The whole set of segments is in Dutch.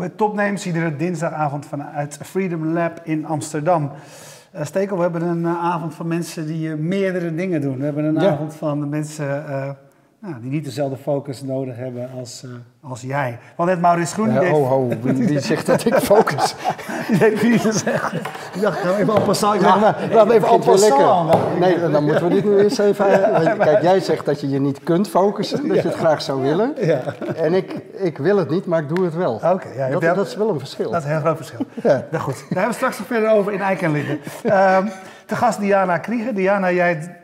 Bij Topnames, iedere dinsdagavond vanuit Freedom Lab in Amsterdam. Uh, Stekel, we hebben een uh, avond van mensen die uh, meerdere dingen doen. We hebben een ja. avond van mensen nou, die niet dezelfde focus nodig hebben als, als jij. Want net Maurits Groen... Ja, ho, ho, wie, wie zegt dat ik focus? je weet wie je zegt. Ik dacht, ga even en passant. Ja, maar, laat even en passant. Nee, dan moeten we dit nu eens even... Kijk, jij zegt dat je je niet kunt focussen, dat je het graag zou willen. Ja. En ik, ik wil het niet, maar ik doe het wel. Oké. ja, dat, dat, is wel een verschil. Dat is een heel groot verschil. Ja. Nou goed, daar hebben we straks nog verder over in Eik en Linden. Um, de gast Diana Krieger. Diana, jij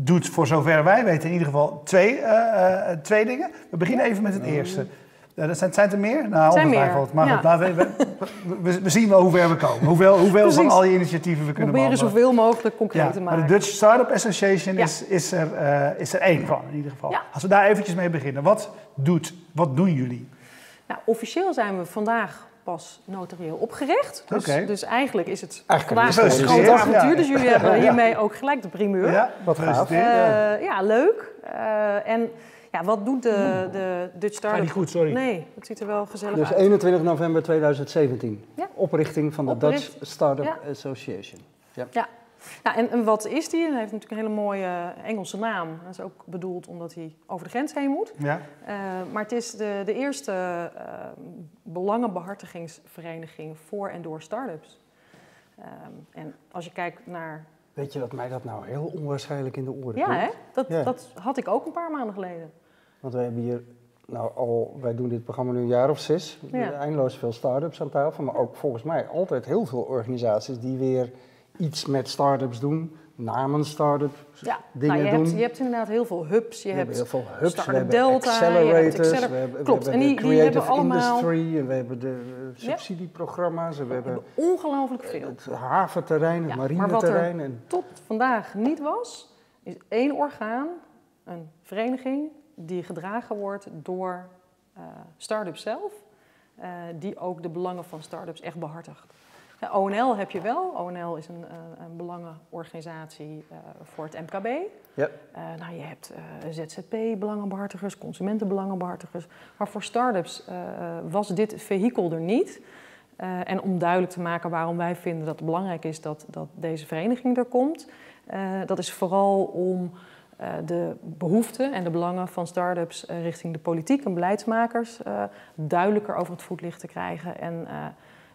doet voor zover wij weten in ieder geval twee, uh, uh, twee dingen. We beginnen even met het eerste. Uh, dat zijn, zijn er meer? Nou, zijn ongetwijfeld. Maar goed, laten we, we, we, zien wel hoe ver we komen. Hoeveel, hoeveel van al die initiatieven we kunnen Proberen zoveel mogelijk concreet ja, te maken. Maar de Dutch Startup Association ja. is, is, er, uh, is er één van in ieder geval. Als we daar eventjes mee beginnen. Wat, doet, wat doen jullie? Nou, officieel zijn we vandaag pas notarieel opgericht. Dus, okay. dus eigenlijk is het eigenlijk een groot avontuur. Dus jullie hebben hiermee ook gelijk de primeur. Ja, wat gaaf. Uh, ja, leuk. Uh, en ja, wat doet de, de Dutch Startup? niet goed, sorry. Nee, het ziet er wel gezellig dus uit. Dus 21 november 2017. Ja. Oprichting van de Opricht. Dutch Startup Ja. Association. Ja. Ja. Ja, en, en wat is die? Hij heeft natuurlijk een hele mooie Engelse naam. Dat is ook bedoeld omdat hij over de grens heen moet. Ja. Uh, maar het is de, de eerste uh, belangenbehartigingsvereniging voor en door start-ups. Um, en als je kijkt naar... Weet je wat mij dat nou heel onwaarschijnlijk in de oren Ja, hè? Dat, Ja. dat had ik ook een paar maanden geleden. Want wij hebben hier, nou al, wij doen dit programma nu een jaar of zes. Ja. Eindeloos veel start-ups aan tafel, maar ook volgens mij altijd heel veel organisaties die weer iets met start-ups doen, namens start-ups Ja, dingen nou, je, doen. hebt, je hebt inderdaad heel veel hubs. Je we hebt heel veel hubs, we Startup hebben Delta, hebt accelerators, acceler- we hebben, Klopt, we en hebben die- de die hebben creative allemaal- industry, en we hebben de eh, subsidieprogramma's, en we hebben ongelooflijk veel. het haventerrein, het Ja, maar wat er-. En, Tot vandaag niet was, is één orgaan, een vereniging, die gedragen wordt door eh start-ups zelf, eh, die ook de belangen van start-ups echt behartigt. ONL heb je wel. ONL is een, eh, een belangenorganisatie eh, voor het MKB. ja. Eh, nou, je hebt eh, ZZP-belangenbehartigers, consumentenbelangenbehartigers. Maar voor start-ups was dit vehikel er niet. En om duidelijk te maken waarom wij vinden dat het belangrijk is dat, dat deze vereniging er komt, dat is vooral om de behoeften en de belangen van start-ups richting de politiek en beleidsmakers duidelijker over het voetlicht te krijgen. En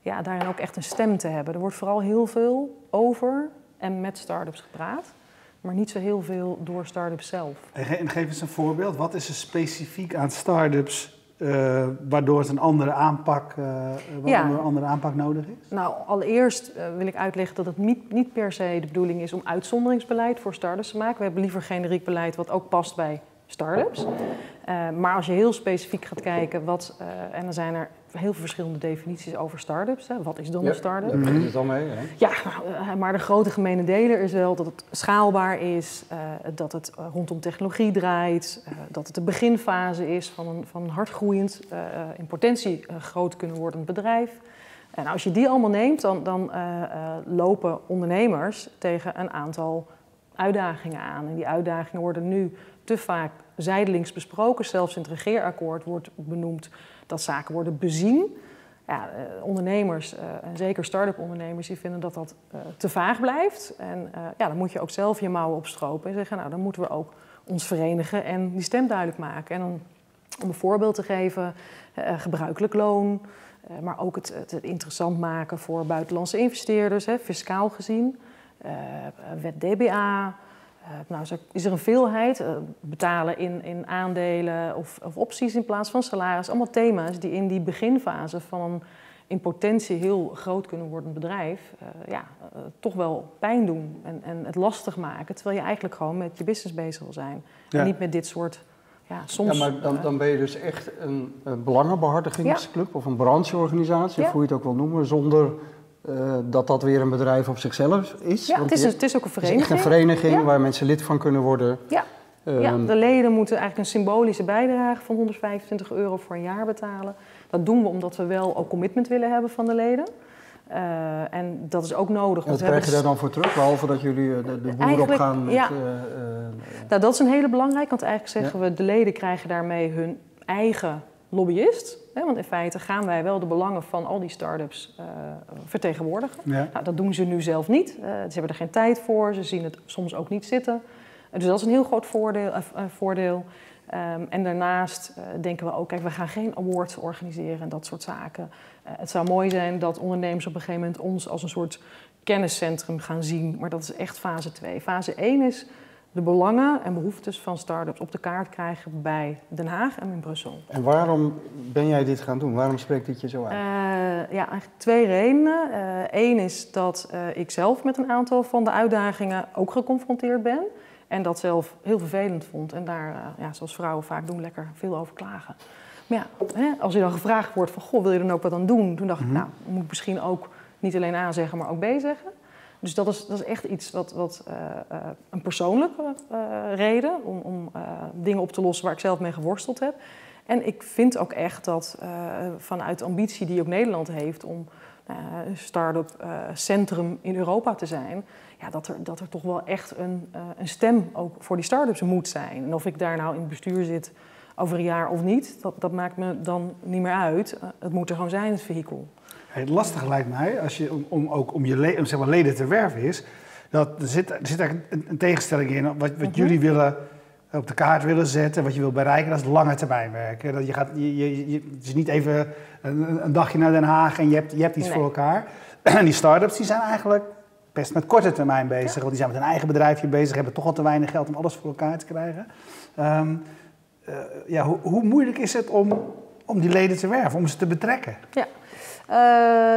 ja, daarin ook echt een stem te hebben. Er wordt vooral heel veel over en met start-ups gepraat, maar niet zo heel veel door start-ups zelf. En ge- en geef eens een voorbeeld. Wat is er specifiek aan start-ups eh, waardoor het een andere aanpak, eh, Ja. een andere aanpak nodig is? Nou, allereerst eh, wil ik uitleggen dat het niet, niet per se de bedoeling is om uitzonderingsbeleid voor start-ups te maken. We hebben liever generiek beleid wat ook past bij start-ups. Eh, maar als je heel specifiek gaat kijken, wat, eh, en dan zijn er heel veel verschillende definities over start-ups. Hè. Wat is dan Ja, een start-up? Daar begint het al mee. Hè? Ja, nou, eh, maar de grote gemene deler is wel dat het schaalbaar is, dat het rondom technologie draait, dat het de beginfase is van een, van een hardgroeiend, in potentie groot kunnen wordend bedrijf. En als je die allemaal neemt, dan, dan lopen ondernemers tegen een aantal uitdagingen aan. En die uitdagingen worden nu te vaak zijdelings besproken. Zelfs in het regeerakkoord wordt benoemd dat zaken worden bezien. Ja, eh, ondernemers, eh, en zeker start-up ondernemers, die vinden dat dat eh, te vaag blijft. En ja, dan moet je ook zelf je mouwen opstropen en zeggen, nou dan moeten we ook ons verenigen en die stem duidelijk maken. En dan, om een voorbeeld te geven, gebruikelijk loon, maar ook het, het interessant maken voor buitenlandse investeerders, hè, fiscaal gezien. Eh, wet DBA. Eh, nou, is er een veelheid. eh, betalen in, in aandelen of, of opties in plaats van salaris. Allemaal thema's die in die beginfase van een in potentie heel groot kunnen worden bedrijf... ja, toch wel pijn doen en, en het lastig maken. Terwijl je eigenlijk gewoon met je business bezig wil zijn. Ja. En niet met dit soort... Ja, soms, Ja, maar dan, dan ben je dus echt een, een belangenbehartigingsclub of een brancheorganisatie, of hoe je het ook wil noemen, zonder eh, dat dat weer een bedrijf op zichzelf is. ja, Want het is, het is ook een het is echt vereniging. een vereniging Ja. waar mensen lid van kunnen worden. Ja. Ehm, Ja, de leden moeten eigenlijk een symbolische bijdrage van 125 euro voor een jaar betalen. Dat doen we omdat we wel ook commitment willen hebben van de leden. Eh, en dat is ook nodig. en wat krijg je daar dan voor terug? Behalve dat jullie eh, de, de boer Eigenlijk, opgaan met... ja. Nou, dat is een hele belangrijke, want eigenlijk zeggen we de leden krijgen daarmee hun eigen lobbyist. Hè, want in feite gaan wij wel de belangen van al die start-ups uh, vertegenwoordigen. Nou, dat doen ze nu zelf niet. Uh, ze hebben er geen tijd voor. Ze zien het soms ook niet zitten. dus dat is een heel groot voordeel. voordeel. Um, en daarnaast denken we ook, kijk, we gaan geen awards organiseren en dat soort zaken. het zou mooi zijn dat ondernemers op een gegeven moment ons als een soort kenniscentrum gaan zien. Maar dat is echt fase 2. Fase 1 is de belangen en behoeftes van start-ups op de kaart krijgen bij Den Haag en in Brussel. En waarom ben jij dit gaan doen? Waarom spreekt dit je zo aan? Uh, ja, eigenlijk twee redenen. Eén uh, is dat uh, ik zelf met een aantal van de uitdagingen ook geconfronteerd ben. En dat zelf heel vervelend vond. En daar, ja, zoals vrouwen vaak doen, lekker veel over klagen. Maar ja, hè, als je dan gevraagd wordt van, goh, wil je dan ook wat aan doen? Toen dacht mm -hmm. ik, nou, moet ik misschien ook niet alleen A zeggen, maar ook B zeggen. Dus dat is, dat is echt iets wat, wat uh, uh, een persoonlijke uh, reden om, om dingen op te lossen waar ik zelf mee geworsteld heb. En ik vind ook echt dat vanuit de ambitie die ook Nederland heeft om een start-up centrum in Europa te zijn, ja, dat, er, dat er toch wel echt een, een stem ook voor die start-ups moet zijn. En of ik daar nou in het bestuur zit over een jaar of niet, dat, dat maakt me dan niet meer uit. het moet er gewoon zijn, het vehikel. Het lastige lijkt mij, als je, om, om ook om je le zeg maar, leden te werven, is dat er zit, er zit eigenlijk een, een tegenstelling in. Wat, wat mm -hmm. jullie willen op de kaart willen zetten, wat je wil bereiken, dat is lange termijn werken. Dat je gaat, je, je, je, het is niet even een, een, dagje naar Den Haag en je hebt, je hebt iets nee. voor elkaar. En die start-ups die zijn eigenlijk best met korte termijn bezig, ja. want die zijn met een eigen bedrijfje bezig, hebben toch al te weinig geld om alles voor elkaar te krijgen. Um, uh, ja, hoe, hoe moeilijk is het om, om die leden te werven, om ze te betrekken? Ja. Uh,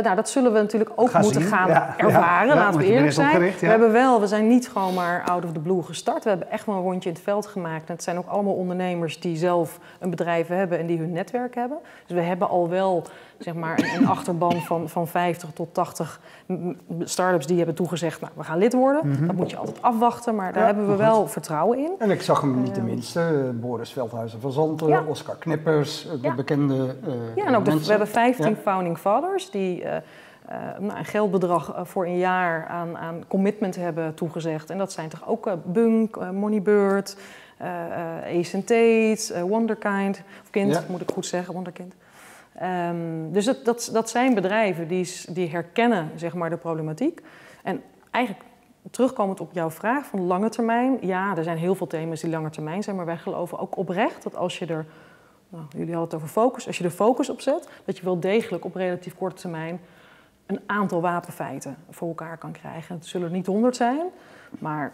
nou, dat zullen we natuurlijk ook gaan moeten zien. gaan ja, ervaren, ja, ja, laten we eerlijk zijn. Opgericht, we hebben wel, we zijn niet gewoon maar out of the blue gestart. We hebben echt wel een rondje in het veld gemaakt. En het zijn ook allemaal ondernemers die zelf een bedrijf hebben en die hun netwerk hebben. Dus we hebben al wel zeg maar, een, een achterban van, van 50 tot 80 start-ups die hebben toegezegd, nou, we gaan lid worden. Mm -hmm. Dat moet je altijd afwachten, maar daar hebben we wel vertrouwen in. En ik zag hem niet de minste, Boris Veldhuizen van Zanten, Oscar Knippers, de bekende uh, Ja, en ook de, we hebben 15 founding fathers die... Uh, uh, nou, een geldbedrag uh, voor een jaar aan, aan, commitment hebben toegezegd. En dat zijn toch ook uh, Bunk, Moneybird, Ace Tate, Wonderkind. Of kind, ja. moet ik goed zeggen, Wonderkind. Um, dus dat, dat, zijn bedrijven die, die herkennen zeg maar, de problematiek. En eigenlijk terugkomend op jouw vraag van lange termijn. Ja, er zijn heel veel thema's die lange termijn zijn, maar wij geloven ook oprecht dat als je er, nou, jullie hadden het over focus, als je er focus op zet, dat je wel degelijk op relatief korte termijn een aantal wapenfeiten voor elkaar kan krijgen. Het zullen er niet honderd zijn, maar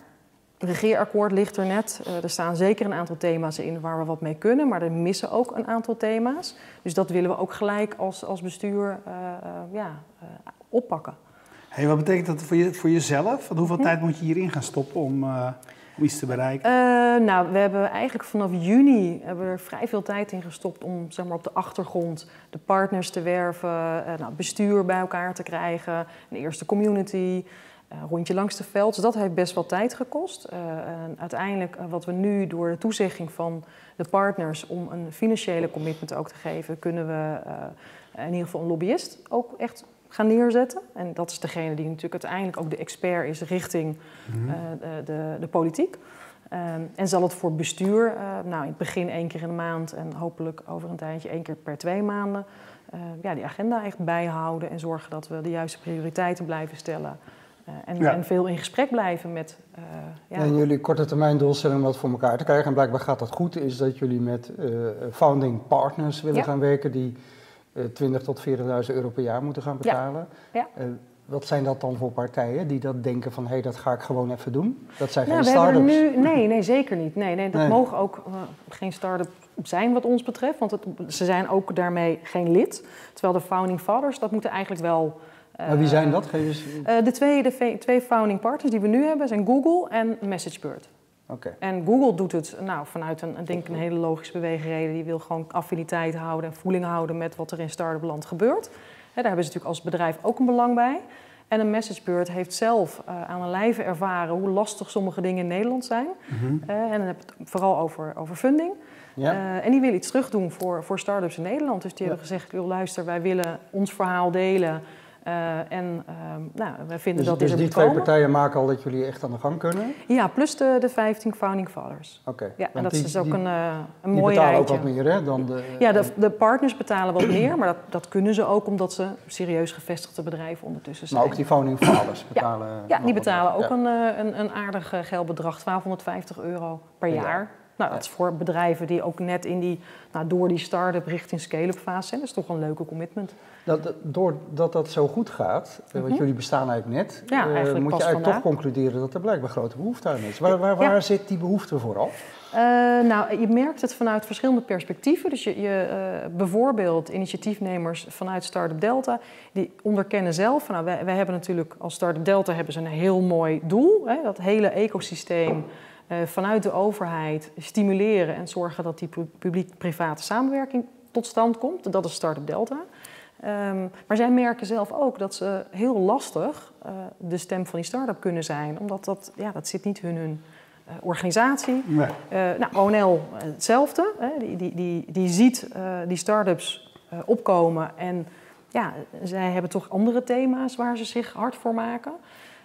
regeerakkoord ligt er net. Uh, er staan zeker een aantal thema's in waar we wat mee kunnen, maar er missen ook een aantal thema's. Dus dat willen we ook gelijk als, als bestuur uh, uh, ja, oppakken. Hey, wat betekent dat voor, je, voor jezelf? Want hoeveel hm? tijd moet je hierin gaan stoppen om, om iets te bereiken? nou, we hebben eigenlijk vanaf juni hebben we er vrij veel tijd in gestopt om zeg maar, op de achtergrond de partners te werven, nou, bestuur bij elkaar te krijgen, een eerste community. Uh, rondje langs de veld. Dus dat heeft best wel tijd gekost. Uh, en uiteindelijk, uh, wat we nu door de toezegging van de partners om een financiële commitment ook te geven, kunnen we in ieder geval een lobbyist ook echt gaan neerzetten. En dat is degene die natuurlijk uiteindelijk ook de expert is richting mm -hmm. de, de, de, politiek. Um, en zal het voor bestuur, nou in het begin één keer in de maand en hopelijk over een tijdje één keer per twee maanden, ja, die agenda echt bijhouden en zorgen dat we de juiste prioriteiten blijven stellen. Uh, en, ja. en, veel in gesprek blijven met. Uh, ja. En jullie korte termijn doelstelling om wat voor elkaar te krijgen, en blijkbaar gaat dat goed, is dat jullie met uh, founding partners willen ja. gaan werken die 20 tot 40.000 euro per jaar moeten gaan betalen. Ja. wat zijn dat dan voor partijen die dat denken van hé, hey, dat ga ik gewoon even doen? Dat zijn nou, geen start-ups? Nu, nee, nee, zeker niet. Nee, nee, dat nee. mogen ook geen start-up zijn wat ons betreft, want het, ze zijn ook daarmee geen lid. Terwijl de founding fathers, dat moeten eigenlijk wel maar wie zijn dat? Geef eens... uh, de, twee, de twee founding partners die we nu hebben zijn Google en MessageBird. Okay. En Google doet het nou, vanuit een, denk een hele logische beweegreden. Die wil gewoon affiniteit houden en voeling houden met wat er in start-up land gebeurt. He, daar hebben ze natuurlijk als bedrijf ook een belang bij. En een MessageBird heeft zelf uh, aan een lijve ervaren hoe lastig sommige dingen in Nederland zijn. Mm -hmm. uh, en dan heb ik het vooral over, over funding. Ja. Uh, en die willen iets terugdoen voor, voor start-ups in Nederland. Dus die ja. hebben gezegd, luister, wij willen ons verhaal delen. Uh, en uh, nou, we vinden dus, dat dus er die twee partijen maken al dat jullie echt aan de gang kunnen? Ja, plus de, de 15 founding fathers. Oké. Ja, en dat is dus ook die, een, uh, een die betalen rijtje. ook wat meer hè, dan de... Ja, de, de partners betalen wat meer, maar dat, dat kunnen ze ook omdat ze serieus gevestigde bedrijven ondertussen zijn. Maar ook die founding fathers betalen... Ja, ja die betalen ook een, een, een aardig geldbedrag, 1250 euro per Ja. jaar. Nou, dat is voor bedrijven die ook net in die, nou, door die start-up richting scale-up fase zijn. Dat is toch een leuke commitment. Dat, dat- doordat dat zo goed gaat, eh, want Mhm. jullie bestaan eigenlijk net, Ja, eh, eigenlijk moet je eigenlijk vandaag. toch concluderen dat er blijkbaar grote behoefte aan is. Waar, waar, waar Ja. zit die behoefte vooral? Eh, nou, je merkt het vanuit verschillende perspectieven. Dus je, je, bijvoorbeeld initiatiefnemers vanuit Startup Delta, die onderkennen zelf. Nou, wij, wij hebben natuurlijk als Startup Delta hebben ze een heel mooi doel. Hè, dat hele ecosysteem vanuit de overheid stimuleren en zorgen dat die pu- publiek-private samenwerking tot stand komt. Dat is Startup Delta. Ehm, maar zij merken zelf ook dat ze heel lastig eh, de stem van die start-up kunnen zijn. Omdat dat, ja, dat zit niet in hun eh, organisatie. Nee. Eh, nou, ONL hetzelfde. Hè. Die, die, die, die ziet die start-ups opkomen en ja, zij hebben toch andere thema's waar ze zich hard voor maken.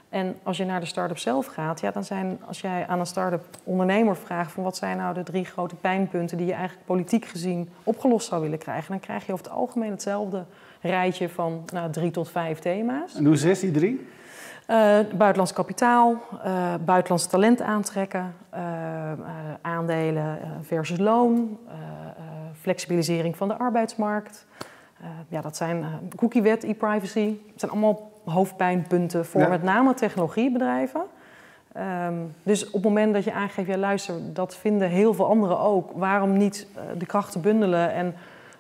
En als je naar de start-up zelf gaat, ja, dan zijn, als jij aan een start-up ondernemer vraagt van wat zijn nou de drie grote pijnpunten die je eigenlijk politiek gezien opgelost zou willen krijgen, dan krijg je over het algemeen hetzelfde rijtje van nou, drie tot vijf thema's. En hoe is die drie? Eh, buitenlands kapitaal, eh buitenlands talent aantrekken, eh, aandelen versus loon, flexibilisering van de arbeidsmarkt. Ja, dat zijn cookiewet, e-privacy. Het zijn allemaal hoofdpijnpunten voor Ja. met name technologiebedrijven. Ehm, dus op het moment dat je aangeeft, ja luister, dat vinden heel veel anderen ook. Waarom niet de krachten bundelen en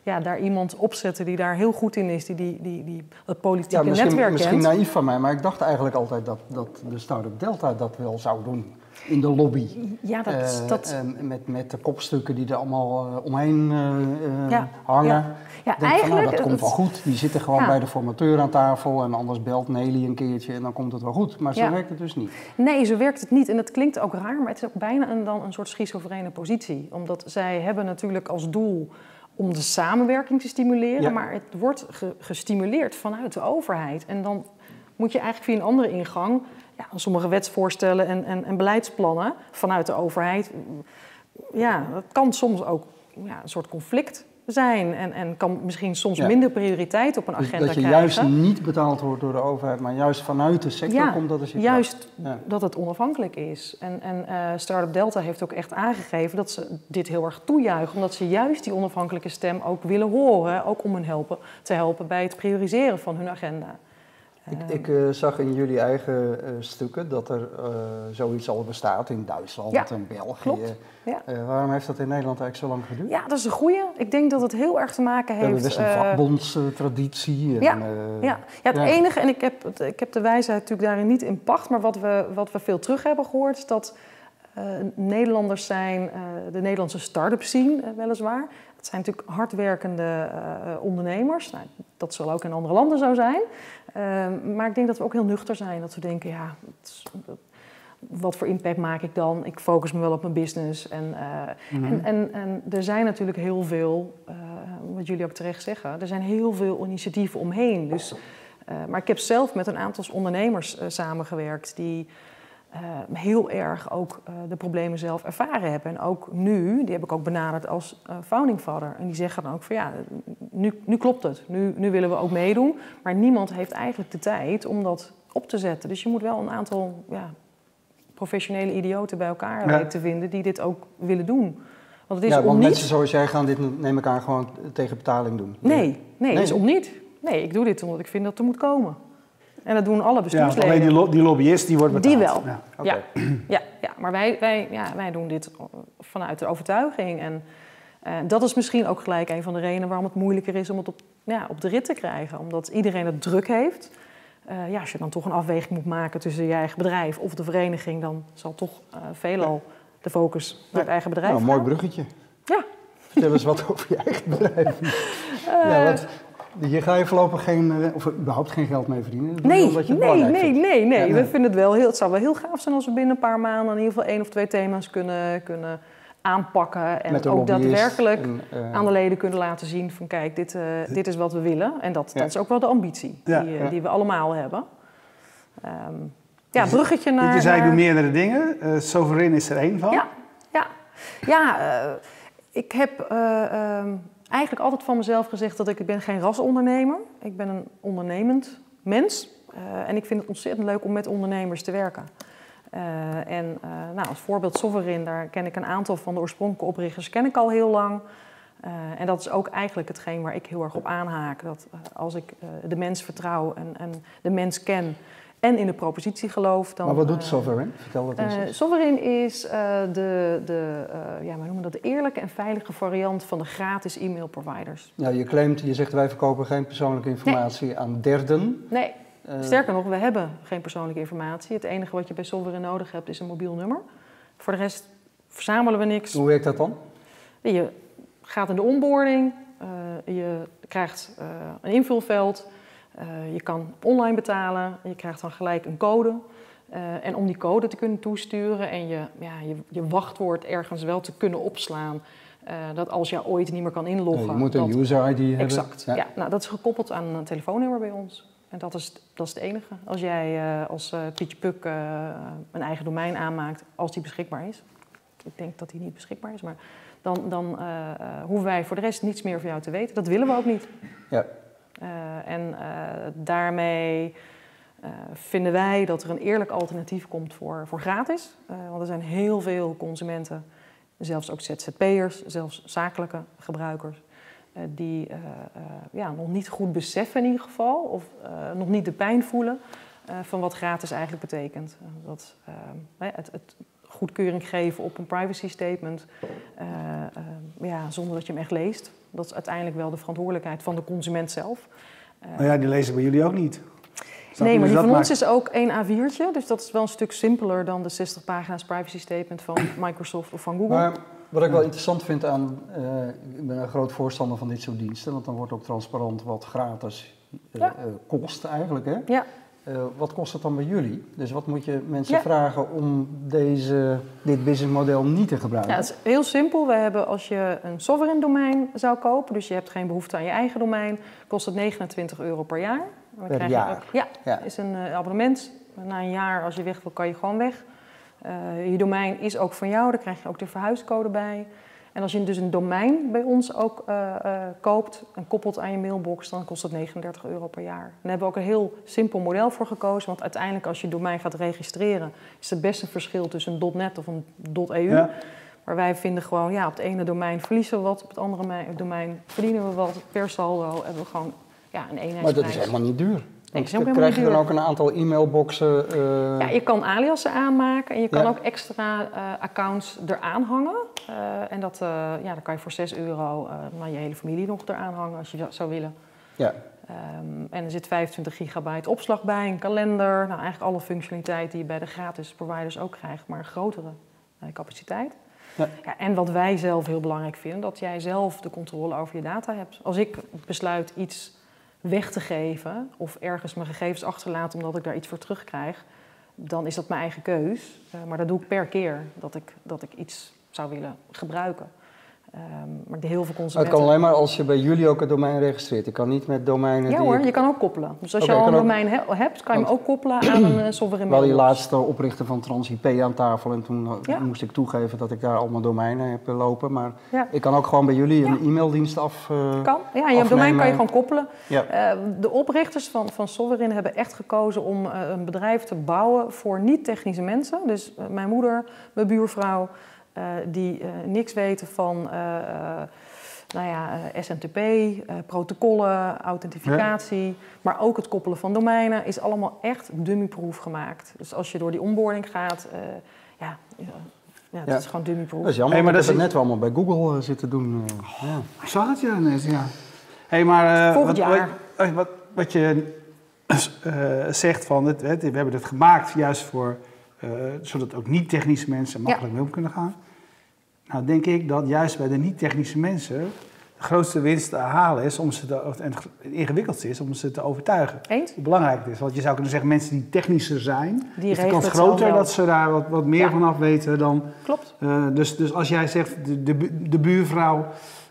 ja, daar iemand opzetten die daar heel goed in is, die, die, die, die het politieke Ja, misschien, netwerk misschien kent. naïef van mij, maar ik dacht eigenlijk altijd dat, dat de start-up Delta dat wel zou doen in de lobby. Ja, dat, Eh, dat, met, met de kopstukken die er allemaal eh, omheen eh, Ja, hangen. ja. Ja, denk van, eigenlijk... nou, dat komt wel goed. Die zitten gewoon Ja. bij de formateur aan tafel en anders belt Nelly een keertje en dan komt het wel goed. Maar zo werkt het dus niet. Nee, zo werkt het niet. En dat klinkt ook raar, maar het is ook bijna een, dan een soort schizofrene positie. Omdat zij hebben natuurlijk als doel om de samenwerking te stimuleren, Ja. maar het wordt ge- gestimuleerd vanuit de overheid. En dan moet je eigenlijk via een andere ingang, ja, sommige wetsvoorstellen en, en, en beleidsplannen vanuit de overheid, ja, dat kan soms ook ja, een soort conflict zijn en, en kan misschien soms Ja. minder prioriteit op een Dus agenda dat je krijgen. juist niet betaald wordt door de overheid, maar juist vanuit de sector Ja, komt, dat is je Juist Ja. dat het onafhankelijk is. En, en eh, Startup Delta heeft ook echt aangegeven dat ze dit heel erg toejuichen. Omdat ze juist die onafhankelijke stem ook willen horen. Ook om hen helpen, te helpen bij het prioriseren van hun agenda. Ik, Ehm, ik eh, zag in jullie eigen eh, stukken dat er eh, zoiets al bestaat in Duitsland Ja, en België. klopt. Ja. Waarom heeft dat in Nederland eigenlijk zo lang geduurd? ja, dat is een goeie. Ik denk dat het heel erg te maken We hebben heeft... best een vakbondstraditie. en, ja, Ja, ja het enige, en ik heb, ik heb de wijsheid natuurlijk daarin niet in pacht, maar wat we, wat we veel terug hebben gehoord, is dat Nederlanders zijn, de Nederlandse start-up scene eh, weliswaar. Het zijn natuurlijk hardwerkende eh, ondernemers. Nou, dat zal ook in andere landen zo zijn. Eh, maar ik denk dat we ook heel nuchter zijn. Dat we denken, ja, is- wat voor impact maak ik dan? Ik focus me wel op mijn business. En, eh, Mhm. en, en, en er zijn natuurlijk heel veel, eh, wat jullie ook terecht zeggen, er zijn heel veel initiatieven omheen. Dus, maar ik heb zelf met een aantal ondernemers samengewerkt die heel erg ook eh, de problemen zelf ervaren hebben. En ook nu, die heb ik ook benaderd als eh, founding father. En die zeggen dan ook van ja, nu, nu klopt het. Nu, nu willen we ook meedoen. Maar niemand heeft eigenlijk de tijd om dat op te zetten. Dus je moet wel een aantal ja, professionele idioten bij elkaar Ja. weten te vinden die dit ook willen doen. Want het is ja, om niet... mensen zoals jij gaan dit, neem ik aan, gewoon tegen betaling doen. Nee, nee, Nee. het is om niet. Nee, ik doe dit omdat ik vind dat er moet komen. En dat doen alle Ja, want bestuursleden. alleen die, lo- die lobbyist die wordt betaald. Die wel. Ja. Oké. Ja, ja, ja, maar wij, wij, ja, wij doen dit vanuit de overtuiging. En eh, dat is misschien ook gelijk een van de redenen waarom het moeilijker is om het op, ja, op de rit te krijgen. Omdat iedereen het druk heeft. Eh, ja, als je dan toch een afweging moet maken tussen je eigen bedrijf of de vereniging, dan zal toch eh, veelal de focus naar het eigen bedrijf Nou, een mooi bruggetje. Ja. Vertel eens wat over je eigen bedrijf. Ja, wat, hier ga je voorlopig geen, eh, of überhaupt geen geld mee verdienen. Je Nee, omdat je nee, nee, nee, nee. Ja, We vinden het wel heel, het zou wel heel gaaf zijn als we binnen een paar maanden in ieder geval één of twee thema's kunnen, kunnen aanpakken en ook daadwerkelijk aan de leden kunnen laten zien van kijk, dit, dit is wat we willen. En dat, dat is ook wel de ambitie die, die we allemaal hebben. Um, ja, dus bruggetje naar... Je zei, ik doe meerdere dingen. Uh, Sovereign is er één van. Ja, ja. ja uh, ik heb uh, um, eigenlijk altijd van mezelf gezegd dat ik, ik ben geen rasondernemer. Ik ben een ondernemend mens. en ik vind het ontzettend leuk om met ondernemers te werken. en nou, als voorbeeld Sovereign, daar ken ik een aantal van de oorspronkelijke oprichters ken ik al heel lang. en dat is ook eigenlijk hetgeen waar ik heel erg op aanhaak. Dat als ik de mens vertrouw en, en de mens ken, en in de propositie geloof. Dan, maar wat doet eh, Sovereign? Vertel wat eens. Uh, Sovereign is uh, de, de, ja, we noemen dat de eerlijke en veilige variant van de gratis e-mail providers. Ja, je claimt, je zegt wij verkopen geen persoonlijke informatie aan derden. Nee, sterker nog, we hebben geen persoonlijke informatie. Het enige wat je bij Sovereign nodig hebt is een mobiel nummer. Voor de rest verzamelen we niks. Hoe werkt dat dan? Je gaat in de onboarding, je krijgt een invulveld... Uh, je kan online betalen, je krijgt dan gelijk een code. Uh, en om die code te kunnen toesturen en je, ja, je, je wachtwoord ergens wel te kunnen opslaan. Uh, dat als je ooit niet meer kan inloggen. Ja, je moet een user ID hebben. Exact. Ja. nou, dat is gekoppeld aan een telefoonnummer bij ons. En dat is, dat is het enige. Als jij als Pietje Puk een eigen domein aanmaakt, als die beschikbaar is. Ik denk dat die niet beschikbaar is, maar dan, dan hoeven wij voor de rest niets meer van jou te weten. Dat willen we ook niet. Ja. Uh, en uh, daarmee uh, vinden wij dat er een eerlijk alternatief komt voor, voor gratis. want er zijn heel veel consumenten, zelfs ook ZZP'ers, zelfs zakelijke gebruikers, die ja, nog niet goed beseffen in ieder geval, of nog niet de pijn voelen van wat gratis eigenlijk betekent. dat, het, het goedkeuring geven op een privacy statement, ja, zonder dat je hem echt leest. Dat is uiteindelijk wel de verantwoordelijkheid van de consument zelf. nou ja, die lezen bij jullie ook niet. nee, maar die van ons is ook één A4'tje. Dus dat is wel een stuk simpeler dan de 60 pagina's privacy statement van Microsoft of van Google. Maar wat ik wel interessant vind aan... Uh, ik ben een groot voorstander van dit soort diensten. Want dan wordt ook transparant wat gratis uh, ja. uh, kost eigenlijk. Hè? Ja. Uh, wat kost het dan bij jullie? Dus wat moet je mensen ja. vragen om deze, dit businessmodel niet te gebruiken? Ja, het is heel simpel. We hebben als je een sovereign domein zou kopen, dus je hebt geen behoefte aan je eigen domein, kost het 29 euro per jaar. Dan per jaar? Ook, ja, ja, is een uh, abonnement. Na een jaar, als je weg wil, kan je gewoon weg. Uh, je domein is ook van jou, daar krijg je ook de verhuiscode bij. En als je dus een domein bij ons ook uh, uh, koopt en koppelt aan je mailbox, dan kost dat 39 euro per jaar. Daar hebben we ook een heel simpel model voor gekozen, want uiteindelijk als je domein gaat registreren, is het best een verschil tussen een .net of een .eu. Ja. Maar wij vinden gewoon, ja, op het ene domein verliezen we wat, op het andere domein verdienen we wat. Per saldo hebben we gewoon ja, een eenheidsprijs. Maar dat is helemaal niet duur. Dan krijg je dan ook een aantal e-mailboxen? Uh... Ja, je kan aliasen aanmaken en je kan ja. ook extra uh, accounts eraan hangen. Uh, en dat, ja, dan kan je voor 6 euro naar je hele familie nog eraan hangen als je dat zou willen. Ja. Um, en er zit 25 gigabyte opslag bij, een kalender. Nou, eigenlijk alle functionaliteit die je bij de gratis providers ook krijgt, maar een grotere capaciteit. Ja. Ja, en wat wij zelf heel belangrijk vinden, dat jij zelf de controle over je data hebt. Als ik besluit iets weg te geven of ergens mijn gegevens achterlaten omdat ik daar iets voor terugkrijg, dan is dat mijn eigen keus. Uh, maar dat doe ik per keer dat ik, dat ik iets zou willen gebruiken. Um, maar heel veel consumenten... Het kan alleen maar als je bij jullie ook het domein registreert. Je kan niet met domeinen Ja die hoor, je kan ook koppelen. Dus als okay, je al een domein he hebt, kan je hem ook koppelen aan een uh, sovereign Wel die laatste oprichter van TransIP aan tafel. En toen ja. moest ik toegeven dat ik daar allemaal domeinen heb lopen. Maar ja. ik kan ook gewoon bij jullie een e-maildienst af uh, Kan, ja. Je domein kan je gewoon koppelen. Uh, de oprichters van, van Sovereign hebben echt gekozen om een bedrijf te bouwen voor niet-technische mensen. Dus mijn moeder, mijn buurvrouw... Uh, die uh, niks weten van uh, nou ja, SMTP, protocollen, authentificatie, ja. maar ook het koppelen van domeinen is allemaal echt dummyproof gemaakt. Dus als je door die onboarding gaat, ja, ja, het is gewoon dummyproof. Dat is jammer, hey, maar dat is net wel allemaal bij Google zitten doen. Oh, ja. Ik zag het ja net, ja. Hey, maar, Volgend wat, jaar. Wat, wat, wat je zegt van, het, we hebben het gemaakt juist voor, zodat ook niet-technische mensen makkelijk mee om kunnen gaan. Nou, denk ik dat juist bij de niet-technische mensen de grootste winst te halen is om ze te, en het ingewikkeldste is om ze te overtuigen. Eens? Hoe belangrijk het is. Want je zou kunnen zeggen, mensen die technischer zijn, Die is de kans groter dat ze daar wat, wat meer Ja. van af weten dan. Klopt. eh, dus, dus als jij zegt, de, de, bu- de buurvrouw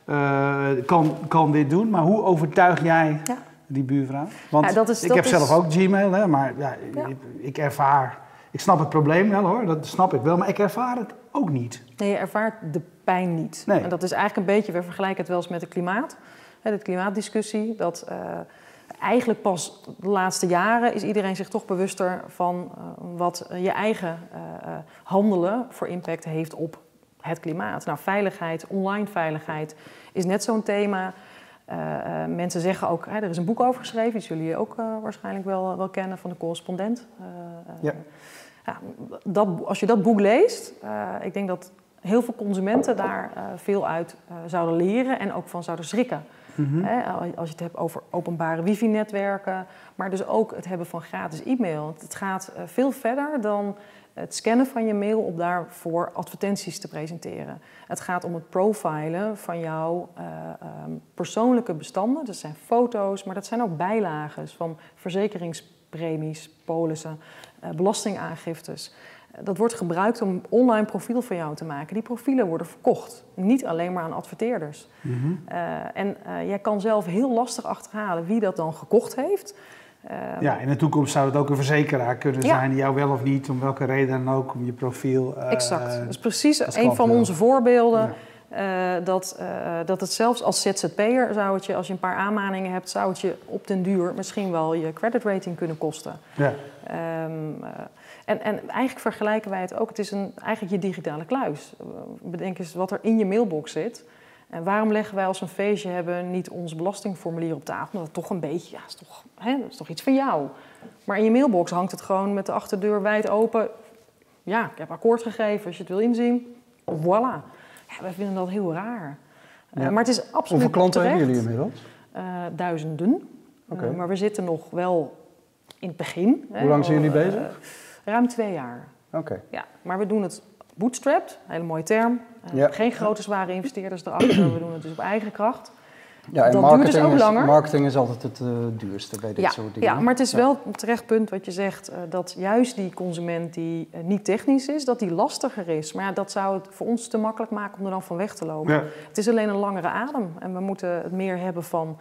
eh, kan, kan dit doen, maar hoe overtuig jij Ja. die buurvrouw? Want Ja, dat is- ik dat heb is- zelf ook Gmail, hè, maar ja, Ja. Ik, ik ervaar. Ik snap het probleem wel hoor, dat snap ik wel, maar ik ervaar het ook niet. Nee, je ervaart de pijn niet. Nee. En dat is eigenlijk een beetje, we vergelijken het wel eens met het klimaat. Hè, de klimaatdiscussie. Dat eh, eigenlijk pas de laatste jaren is iedereen zich toch bewuster van eh, wat je eigen eh, handelen voor impact heeft op het klimaat. Nou, veiligheid, online veiligheid is net zo'n thema. Mensen zeggen ook, hè, er is een boek over geschreven, die zullen jullie ook waarschijnlijk wel, wel kennen van de correspondent. Ja. Dat, als je dat boek leest, eh, ik denk dat heel veel consumenten daar eh, veel uit eh, zouden leren en ook van zouden schrikken. Mhm. Hè, als je het hebt over openbare wifi-netwerken, maar dus ook het hebben van gratis e-mail. Het gaat veel verder dan het scannen van je mail om daarvoor advertenties te presenteren. Het gaat om het profilen van jouw eh, ehm, persoonlijke bestanden. Dat zijn foto's, maar dat zijn ook bijlagen van verzekeringspremies, polissen, belastingaangiftes. Eh, Dat wordt gebruikt om online profiel van jou te maken. Die profielen worden verkocht, niet alleen maar aan adverteerders. Mhm. Eh, en eh, jij kan zelf heel lastig achterhalen wie dat dan gekocht heeft. Eh, Ja, in de toekomst zou het ook een verzekeraar kunnen Ja. zijn jou wel of niet, om welke reden dan ook, om je profiel. eh, exact. Dat is precies een van onze voorbeelden. Eh, dat, eh, dat het zelfs als ZZP'er zou het je, als je een paar aanmaningen hebt, zou het je op den duur misschien wel je creditrating kunnen kosten. Ja. Ehm, eh, en, en eigenlijk vergelijken wij het ook. Het is een, eigenlijk je digitale kluis. Bedenk eens wat er in je mailbox zit. En waarom leggen wij als we een feestje hebben niet ons belastingformulier op tafel? Omdat het toch een beetje, ja, is toch, hè, dat is toch iets van jou. Maar in je mailbox hangt het gewoon met de achterdeur wijd open. Ja, ik heb akkoord gegeven als je het wil inzien. Voilà. Ja, wij vinden dat heel raar. Eh, maar het is absoluut Hoeveel klanten terecht. hebben jullie inmiddels? Eh, duizenden. Eh, maar we zitten nog wel in het begin. Hoe lang zijn jullie Eh, bezig? ruim twee jaar. Oké. Ja, maar we doen het bootstrapped, hele mooie term. Ja. Geen grote zware investeerders erachter, we doen het dus op eigen kracht. Ja, en Dat duurt marketing, dus ook is, langer. marketing is altijd het eh, duurste bij dit Ja, soort dingen. ja, maar het is Ja. wel een terecht punt wat je zegt, eh, dat juist die consument die eh, niet technisch is, dat die lastiger is. Maar ja, dat zou het voor ons te makkelijk maken om er dan van weg te lopen. Ja. Het is alleen een langere adem en we moeten het meer hebben van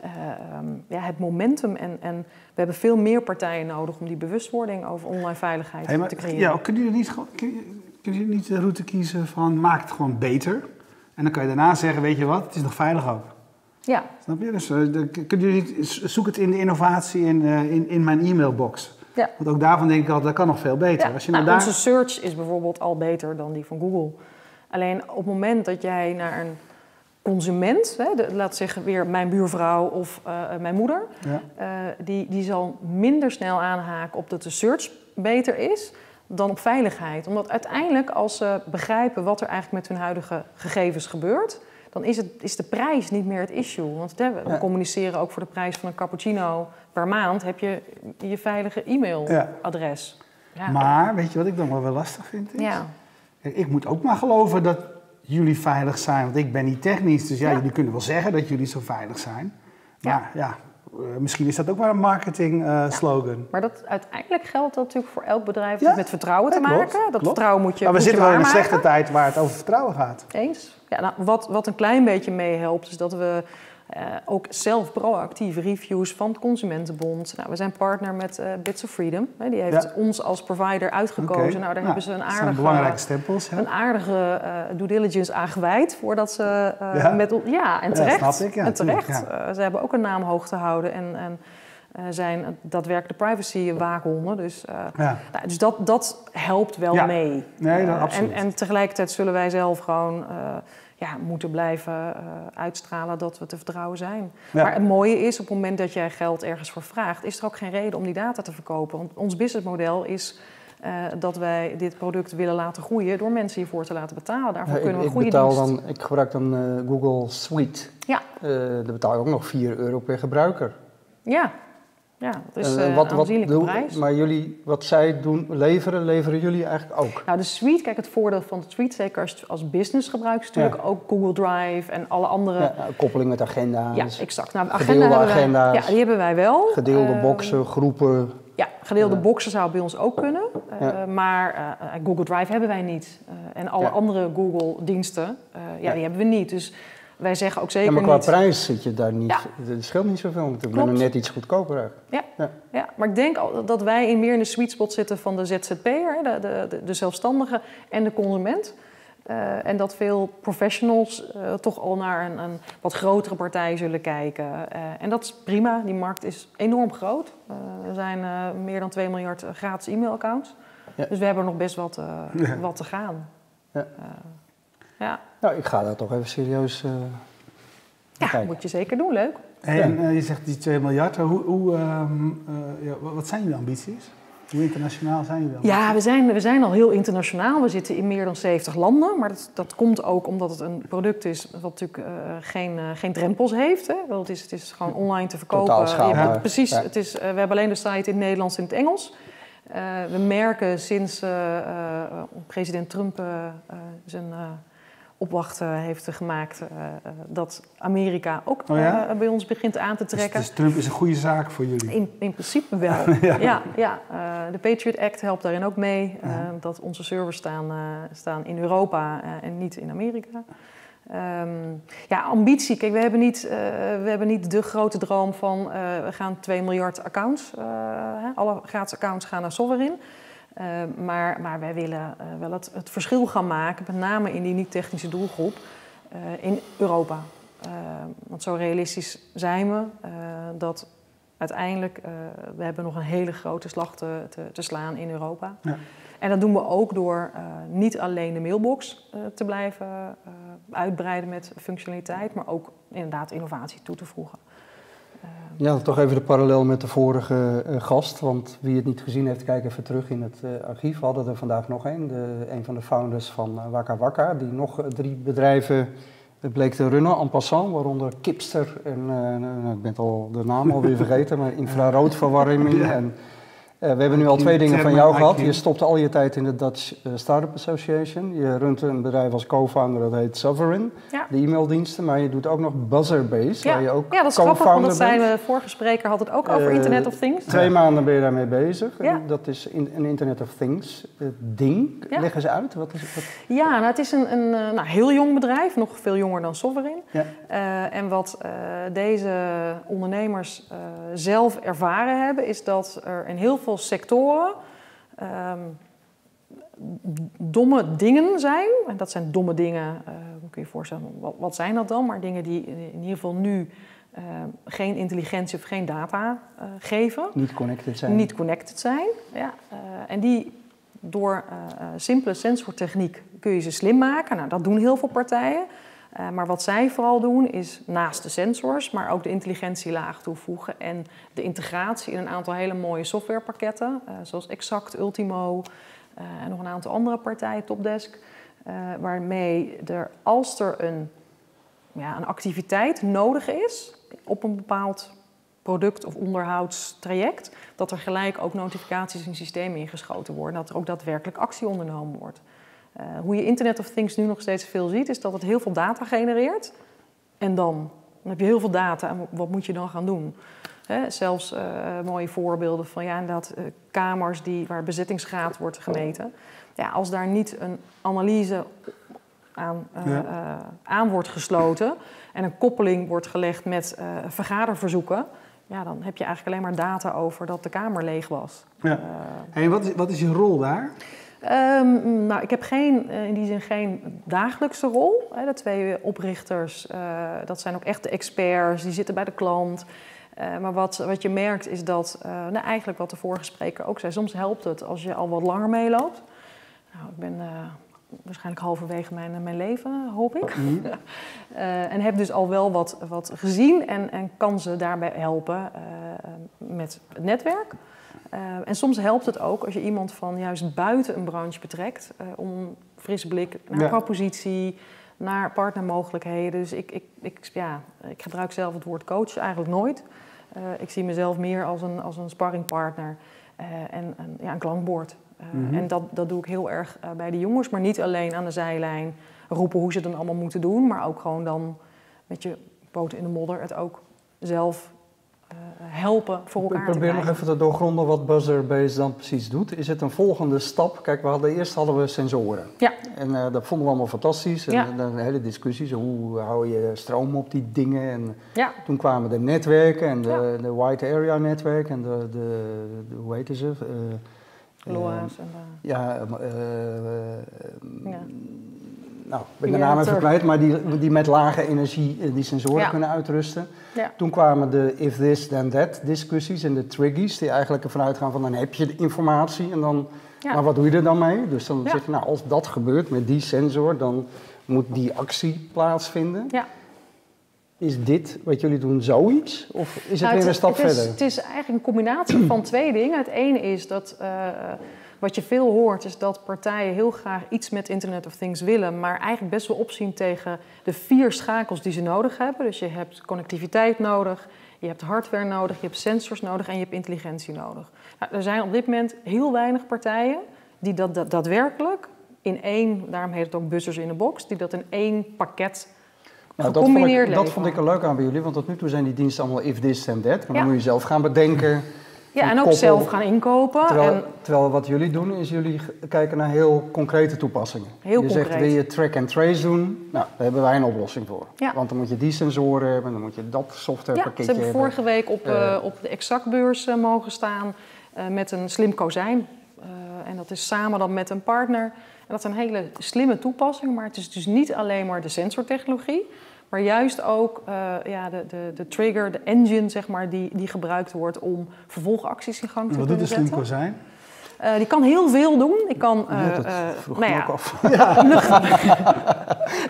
eh, ehm, ja, het momentum. En, en we hebben veel meer partijen nodig om die bewustwording over online veiligheid Hey, maar, te creëren. ja, kunnen jullie niet, kun je, kun je niet de route kiezen van maak het gewoon beter? En dan kan je daarna zeggen, weet je wat, het is nog veilig ook. Ja. Snap je? Dus eh, niet, zoek het in de innovatie in, eh, in, in mijn e-mailbox. Ja. Want ook daarvan denk ik altijd, dat kan nog veel beter. Ja, Als je nou, daar... Onze search is bijvoorbeeld al beter dan die van Google. Alleen op het moment dat jij naar een consument, hè, de, laat zeggen weer mijn buurvrouw of eh, mijn moeder, Ja. die, die zal minder snel aanhaken op dat de search beter is dan op veiligheid. Omdat uiteindelijk als ze begrijpen wat er eigenlijk met hun huidige gegevens gebeurt, dan is, het, is de prijs niet meer het issue. Want we Ja. communiceren ook voor de prijs van een cappuccino per maand heb je je veilige e-mailadres. Ja. Maar, weet je wat ik dan wel wel lastig vind? Is? Ik moet ook maar geloven dat jullie veilig zijn, want ik ben niet technisch. Dus ja, jullie kunnen wel zeggen dat jullie zo veilig zijn. Maar ja, misschien is dat ook maar een marketing eh, slogan. Maar dat, uiteindelijk geldt dat natuurlijk voor elk bedrijf. Ja, met vertrouwen te ja, klopt, maken. Dat klopt. vertrouwen moet je maar we zitten wel in een slechte tijd waar het over vertrouwen gaat. Eens. Ja, nou, wat, wat een klein beetje meehelpt, is dat we eh, ook zelf proactieve reviews van het Consumentenbond. Nou, we zijn partner met eh, Bits of Freedom. Hè, die heeft Ja. ons als provider uitgekozen. Nou, daar Nou, hebben ze een aardige, belangrijke stempels. hè? een aardige eh, due diligence aan gewijd voordat ze Ja. met ja en terecht. ik, en terecht. ze hebben ook een naam hoog te houden en, en zijn daadwerkelijk de privacy waakhonden. Dus, nou, dus dat, dat helpt wel mee. Nee, dat Eh, absoluut. En, en tegelijkertijd zullen wij zelf gewoon ja, moeten blijven eh, uitstralen dat we te vertrouwen zijn. Ja. Maar het mooie is, op het moment dat jij geld ergens voor vraagt, is er ook geen reden om die data te verkopen. Want ons businessmodel is eh, dat wij dit product willen laten groeien door mensen hiervoor te laten betalen. Daarvoor Ja, ik, kunnen we ik een goede betaal dienst. dan, ik gebruik dan eh, Google Suite. Ja, daar betaal ik ook nog 4 euro per gebruiker. ja. Ja, dat is uh, wat, aanzienlijke wat prijs. Maar jullie, wat zij doen, leveren, leveren jullie eigenlijk ook? Nou, de suite, kijk, het voordeel van de suite, zeker als, als business gebruik, is natuurlijk ook Google Drive en alle andere... Ja, koppeling met agenda's. Ja, exact. Nou, agenda gedeelde agenda's. ja, die hebben wij wel. Gedeelde uh, boxen, groepen. Ja, gedeelde boxen zou bij ons ook kunnen. Uh, maar Google Drive hebben wij niet. en alle andere Google-diensten, ja, die hebben we niet. Dus wij zeggen ook zeker ja, maar qua prijs zit je daar niet... Ja. Het scheelt niet zoveel natuurlijk. Ik ben net iets goedkoper eigenlijk. Ja. ja. Ja. maar ik denk dat wij in meer in de sweet spot zitten van de ZZP'er, de, de, de, zelfstandige en de consument. Uh, en dat veel professionals uh, toch al naar een, een, wat grotere partij zullen kijken. Uh, en dat is prima, die markt is enorm groot. er zijn meer dan 2 miljard gratis e-mailaccounts. Ja. Dus we hebben nog best wat, wat te gaan. Ja. Ja. Nou, ik ga daar toch even serieus uh, Ja, kijken. moet je zeker doen. Leuk. en uh, je zegt die 2 miljard. Hoe, hoe, uh, ja, wat zijn jullie ambities? Hoe internationaal zijn jullie? Ja, we zijn, we zijn al heel internationaal. We zitten in meer dan 70 landen. Maar dat, dat komt ook omdat het een product is wat natuurlijk geen, geen drempels heeft. Hè? Want het, is, het is gewoon online te verkopen. Totaal schaalbaar. precies. Het is, we hebben alleen de site in het Nederlands en het Engels. we merken sinds president Trump zijn opwachten heeft gemaakt uh, dat Amerika ook oh ja? bij ons begint aan te dus- trekken. Dus, dus, Trump is een goede zaak voor jullie? In, in principe wel. ja, ja, ja de Patriot Act helpt daarin ook mee. Dat onze servers staan, staan in Europa en niet in Amerika. Um, ja, ambitie. Kijk, we hebben niet, we hebben niet de grote droom van we gaan 2 miljard accounts. alle gratis accounts gaan naar Sovereign. Uh, maar, maar wij willen uh, wel het, het, verschil gaan maken, met name in die niet-technische doelgroep uh, in Europa. want zo realistisch zijn we dat uiteindelijk we hebben nog een hele grote slag te, te, te slaan in Europa. Ja. En dat doen we ook door niet alleen de mailbox te blijven uitbreiden met functionaliteit, maar ook inderdaad innovatie toe te voegen. Ja, toch even de parallel met de vorige uh, gast. Want wie het niet gezien heeft, kijk even terug in het uh, archief. We hadden er vandaag nog een. De, een van de founders van uh, Waka Waka. Die nog drie bedrijven bleek te runnen, en passant. Waaronder Kipster en, nou, ik ben al de naam alweer vergeten, maar infraroodverwarming. Ja. En we hebben nu al twee dingen van jou gehad. Je stopt al je tijd in de Dutch uh, Startup Association. Je runt een bedrijf als co-founder, dat heet Sovereign. Ja. De e-maildiensten. Maar je doet ook nog Buzzerbase, ja. waar je ook Ja, dat is grappig, want dat zei de vorige spreker had het ook over uh, Internet of Things. Twee maanden ben je daarmee bezig. Ja. Dat is in, een Internet of Things ding. Ja. Leg eens uit. Wat is het? Ja, nou, het is een, een nou, heel jong bedrijf. Nog veel jonger dan Sovereign. Ja. en wat deze ondernemers zelf ervaren hebben, is dat er in heel veel sectoren um, domme dingen zijn. En dat zijn domme dingen, uh, kun je je voorstellen, wat, wat, zijn dat dan? Maar dingen die in ieder geval nu uh, geen intelligentie of geen data uh, geven. Niet connected zijn. Niet connected zijn, ja. en die door simpele sensortechniek kun je ze slim maken. Nou, dat doen heel veel partijen. Uh, maar wat zij vooral doen is naast de sensors, maar ook de intelligentielaag toevoegen en de integratie in een aantal hele mooie softwarepakketten, uh, zoals Exact, Ultimo uh, en nog een aantal andere partijen, Topdesk, waarmee er als er een, ja, een activiteit nodig is op een bepaald product- of onderhoudstraject, dat er gelijk ook notificaties in systemen ingeschoten worden, dat er ook daadwerkelijk actie ondernomen wordt. Uh, hoe je Internet of Things nu nog steeds veel ziet, is dat het heel veel data genereert. En dan, dan heb je heel veel data en wat moet je dan gaan doen? Zelfs uh, mooie voorbeelden van ja, inderdaad, uh, kamers die, waar bezettingsgraad wordt gemeten. Ja, als daar niet een analyse aan, ja. aan wordt gesloten en een koppeling wordt gelegd met vergaderverzoeken, ja, dan heb je eigenlijk alleen maar data over dat de kamer leeg was. Ja. en wat is, wat is je rol daar? Um, nou, ik heb geen, eh, in die zin geen dagelijkse rol. De twee oprichters, uh, dat zijn ook echt de experts, die zitten bij de klant. Uh, maar wat, wat je merkt is dat, uh, nou, eigenlijk wat de vorige spreker ook zei, soms helpt het als je al wat langer meeloopt. Nou, ik ben waarschijnlijk halverwege mijn, mijn leven, hoop ik. Mm. en heb dus al wel wat, wat gezien en, en kan ze daarbij helpen met het netwerk. Uh, en soms helpt het ook als je iemand van juist buiten een branche betrekt uh, om een frisse blik naar ja. propositie, naar partnermogelijkheden. Dus ik, ik, ik, ja, ik gebruik zelf het woord coach eigenlijk nooit. ik zie mezelf meer als een, als een sparringpartner en een, ja, een klankbord. Mhm. En dat, dat doe ik heel erg bij de jongens, maar niet alleen aan de zijlijn roepen hoe ze het dan allemaal moeten doen, maar ook gewoon dan met je poten in de modder het ook zelf helpen voor elkaar Ik probeer nog even te doorgronden wat Buzzer-Based dan precies doet. Is het een volgende stap? Kijk, we hadden, eerst hadden we sensoren. Ja. En uh, dat vonden we allemaal fantastisch. En ja. dan hele discussies, hoe hou je stroom op die dingen? En ja. toen kwamen de netwerken en de, de Wide Area Netwerk en de, de, de hoe heet ze? Uh, LoA's en de... Ja, ja nou, ik ben de naam even kwijt, maar die, die met lage energie eh, die sensoren kunnen uitrusten. Ja. Toen kwamen de if this then that discussies en de triggies, die eigenlijk ervan uitgaan van dan heb je de informatie en dan, maar wat doe je er dan mee? Dus dan zeg je, nou als dat gebeurt met die sensor, dan moet die actie plaatsvinden. Ja. Is dit wat jullie doen zoiets? Of is het nou, weer een stap het is, verder? Het is eigenlijk een combinatie van twee dingen. Het ene is dat uh, wat je veel hoort is dat partijen heel graag iets met Internet of Things willen, maar eigenlijk best wel opzien tegen de vier schakels die ze nodig hebben. Dus je hebt connectiviteit nodig, je hebt hardware nodig, je hebt sensors nodig en je hebt intelligentie nodig. Nou, er zijn op dit moment heel weinig partijen die dat, daadwerkelijk in één, daarom heet het ook buzzers in de box, die dat in één pakket nou, dat vond, ik, dat vond ik er leuk aan bij jullie, want tot nu toe zijn die diensten allemaal if this and that. Maar dan moet je zelf gaan bedenken ja, en ook zelf gaan inkopen. Terwijl, en... terwijl, wat jullie doen, is jullie kijken naar heel concrete toepassingen. Heel je concreet. zegt, wil je track and trace doen? Nou, daar hebben wij een oplossing voor. Ja. Want dan moet je die sensoren hebben, dan moet je dat softwarepakketje hebben. Ja, ze hebben vorige week op, uh, op de exactbeurs uh, mogen staan met een slim kozijn. en dat is samen dan met een partner. En dat zijn hele slimme toepassingen, maar het is dus niet alleen maar de sensortechnologie. Maar juist ook uh, ja, de, de, de trigger, de engine, zeg maar, die, die gebruikt wordt om vervolgacties in gang te Wat kunnen zetten. Wat doet de slim uh, die kan heel veel doen. Ik kan uh, ja, dat vroeg nou ja, ook af. Ja.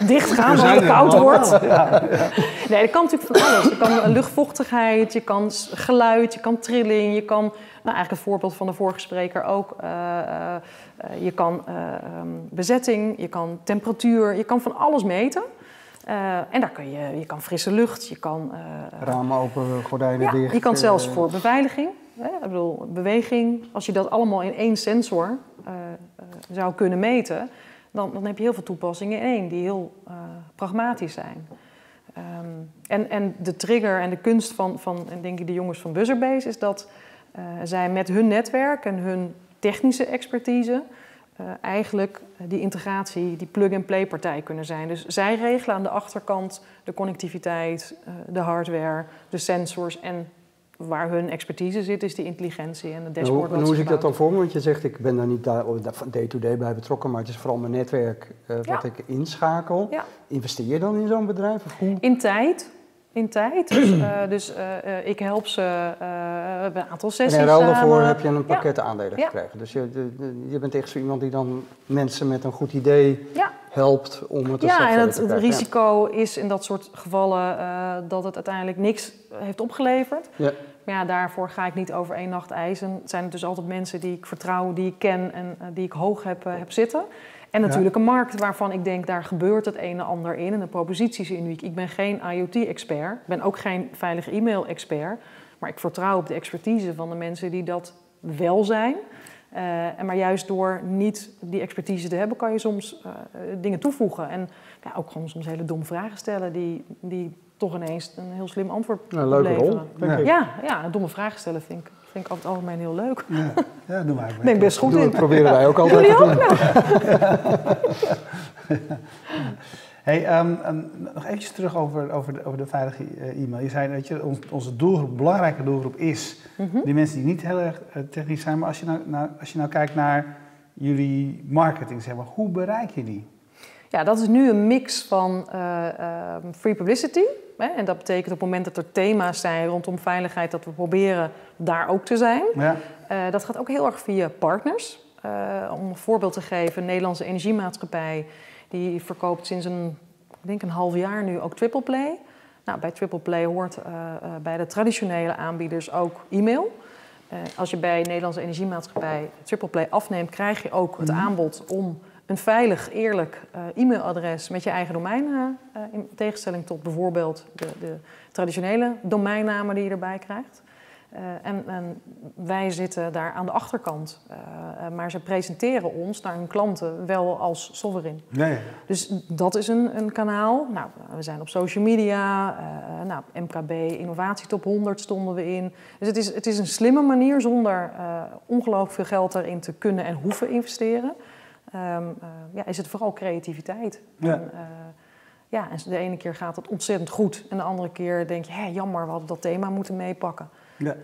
dicht gaan als het koud wordt. Ja. Nee, dat kan natuurlijk van alles. Je kan luchtvochtigheid, je kan geluid, je kan trilling, je kan, nou eigenlijk het voorbeeld van de vorige spreker ook, je kan um, bezetting, je kan temperatuur, je kan van alles meten. Uh, en daar kun je, je kan frisse lucht, je kan... Uh, Ramen open, gordijnen ja, dicht. Je kan zelfs voor beveiliging, hè, ik bedoel, beweging. Als je dat allemaal in één sensor zou kunnen meten, dan, dan heb je heel veel toepassingen in één die heel pragmatisch zijn. Um, en, en de trigger en de kunst van, van en denk ik de jongens van Buzzerbase is dat zij met hun netwerk en hun technische expertise uh, eigenlijk die integratie, die plug-and-play partij kunnen zijn. Dus zij regelen aan de achterkant de connectiviteit, uh, de hardware, de sensors en waar hun expertise zit, is die intelligentie en de dashboard. Nou, hoe zie ik dat dan voor me? Want je zegt, ik ben daar niet day-to-day bij betrokken, maar het is vooral mijn netwerk wat ja. ik inschakel. Ja. Investeer je dan in zo'n bedrijf? Of hoe? In tijd, in tijd. Dus, uh, dus uh, uh, ik help ze bij een aantal sessies. En in ruil daarvoor heb je een pakket ja. aandelen ja. gekregen. Dus je, de, de, je bent echt zo iemand die dan mensen met een goed idee ja. helpt om het te Ja, en het, risico is in dat soort gevallen dat het uiteindelijk niks heeft opgeleverd. Ja. Maar ja, daarvoor ga ik niet over één nacht eisen. Het zijn dus altijd mensen die ik vertrouw, die ik ken en die ik hoog heb, heb zitten. En natuurlijk ja. een markt waarvan ik denk, daar gebeurt het een en ander in. En de propositie is uniek. Ik ben geen IoT-expert. Ik ben ook geen veilige e-mail-expert. Maar ik vertrouw op de expertise van de mensen die dat wel zijn. Uh, en maar juist door niet die expertise te hebben, kan je soms uh, dingen toevoegen. En ja, ook gewoon soms hele domme vragen stellen die, die toch ineens een heel slim antwoord nou, leuke leveren. rol, ja. ja, ja, domme vragen stellen vind ik, vind ik over het algemeen heel leuk. Ja, ja doen wij ook. ben ik best goed in. Dat proberen wij ook altijd Jullie te ook? doen. Hey, um, um, nog eventjes terug over, over, de, over de veilige uh, e-mail. Je zei dat je, onze doelgroep, belangrijke doelgroep is Mm -hmm. die mensen die niet heel erg uh, technisch zijn. Maar als je, nou, nou, als je nou kijkt naar jullie marketing, zeg maar, hoe bereik je die? Ja, dat is nu een mix van uh, free publicity. En dat betekent op het moment dat er thema's zijn rondom veiligheid, dat we proberen daar ook te zijn. Ja. Uh, dat gaat ook heel erg via partners. Uh, om een voorbeeld te geven, de Nederlandse Energiemaatschappij, die verkoopt sinds een, ik denk een half jaar nu ook Triple Play. Nou, bij Triple Play hoort bij de traditionele aanbieders ook e-mail. als je bij de Nederlandse Energiemaatschappij Triple Play afneemt, krijg je ook het aanbod om een veilig, eerlijk e-mailadres met je eigen domein, in tegenstelling tot bijvoorbeeld de, de traditionele domeinnamen die je erbij krijgt. Uh, en, en, wij zitten daar aan de achterkant. Uh, maar ze presenteren ons naar hun klanten wel als sovereign. Ja, Dus dat is een, een, kanaal. Nou, we zijn op social media. Uh, nou, MKB Innovatie Top 100 stonden we in. Dus het is, het is een slimme manier zonder ongelooflijk veel geld erin te kunnen en hoeven investeren. Um, ja, is het vooral creativiteit. Ja. En, ja, en de ene keer gaat het ontzettend goed. En de andere keer denk je, hé, jammer, we hadden dat thema moeten meepakken. Ja.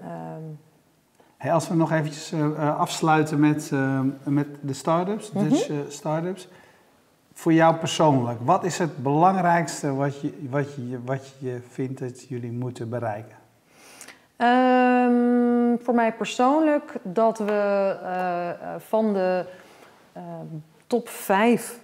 Hey, als we nog eventjes uh, afsluiten met, uh, met de start-ups, mm -hmm. Dutch uh, start-ups. Voor jou persoonlijk, wat is het belangrijkste wat je, wat je, wat je vindt dat jullie moeten bereiken? Um, voor mij persoonlijk dat we van de top 5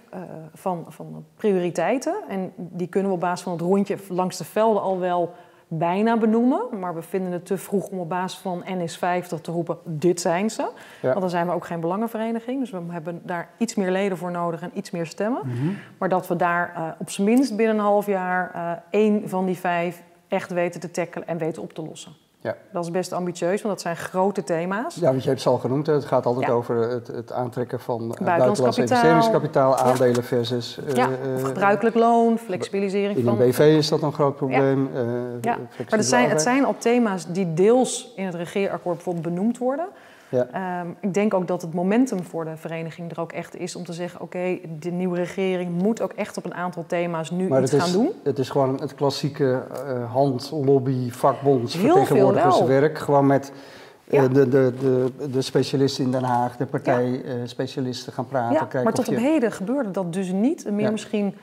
van, van prioriteiten, en die kunnen we op basis van het rondje langs de velden al wel bijna benoemen. Maar we vinden het te vroeg om op basis van NS50 te roepen, dit zijn ze. Want dan zijn we ook geen belangenvereniging. Dus we hebben daar iets meer leden voor nodig en iets meer stemmen. Mhm. Maar dat we daar uh, op zijn minst binnen een half jaar uh, één van die vijf echt weten te tackelen en weten op te lossen. Ja. Dat is best ambitieus, want dat zijn grote thema's. Ja, want je hebt het al genoemd. Het gaat altijd over het, het, aantrekken van uh, buitenlands investeringskapitaal, aandelen versus... Uh, ja, gebruikelijk loon, flexibilisering in van... In BV is dat een groot probleem. Ja, ja. maar het zijn, het zijn al thema's die deels in het regeerakkoord bijvoorbeeld benoemd worden... Ja. Um, ik denk ook dat het momentum voor de vereniging er ook echt is om te zeggen: oké, de nieuwe regering moet ook echt op een aantal thema's nu iets gaan doen. Het is gewoon het klassieke uh, hand, lobby, vakbonds, vertegenwoordigerswerk. Gewoon met uh, de, de, de, de specialisten in Den Haag, de partijspecialisten ja. uh, gaan praten. Ja, maar tot op heden gebeurde dat dus niet. Meer misschien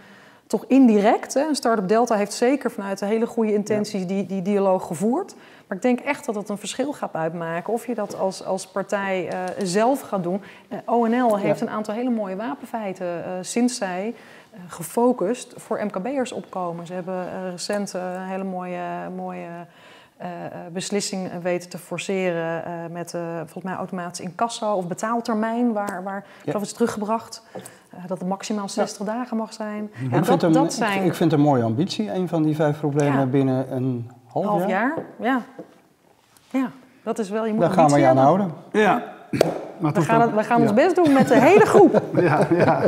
toch indirect. Hè. Een Startup Delta heeft zeker vanuit de hele goede intenties die, die dialoog gevoerd. Maar ik denk echt dat het een verschil gaat uitmaken of je dat als, als partij uh, zelf gaat doen. Uh, ONL heeft een aantal hele mooie wapenfeiten uh, sinds zij gefocust voor MKB'ers opkomen. Ze hebben recent een hele mooie, mooie beslissing weten te forceren met volgens mij automatisch incasso of betaaltermijn, waar, waar ja. is teruggebracht. dat het maximaal 60 ja. dagen mag zijn. Ja, ik, dat, vind dat zijn... ik vind het een mooie ambitie, een van die vijf problemen binnen een half, half jaar. Ja. ja, dat is wel... Je moet Daar gaan we je aan houden. Ja. Maar we gaan, het, we gaan ons best doen met de hele groep. ja, ja.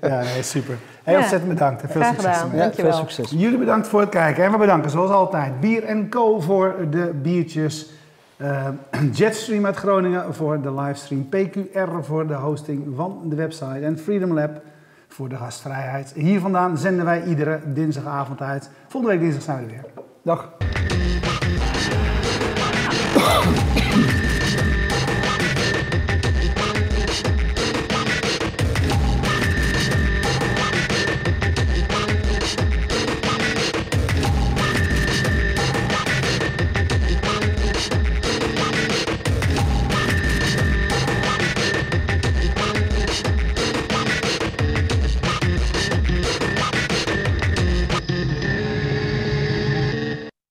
ja nee, super. Heel ontzettend bedankt. Veel Graag succes. Gedaan. Ja, veel succes. Jullie bedankt voor het kijken. En we bedanken zoals altijd Bier Co voor de biertjes. Uh, Jetstream uit Groningen voor de livestream. PQR voor de hosting van de website. En Freedom Lab voor de gastvrijheid. Hier vandaan zenden wij iedere dinsdagavond uit. Volgende week dinsdag zijn we er weer. Dag.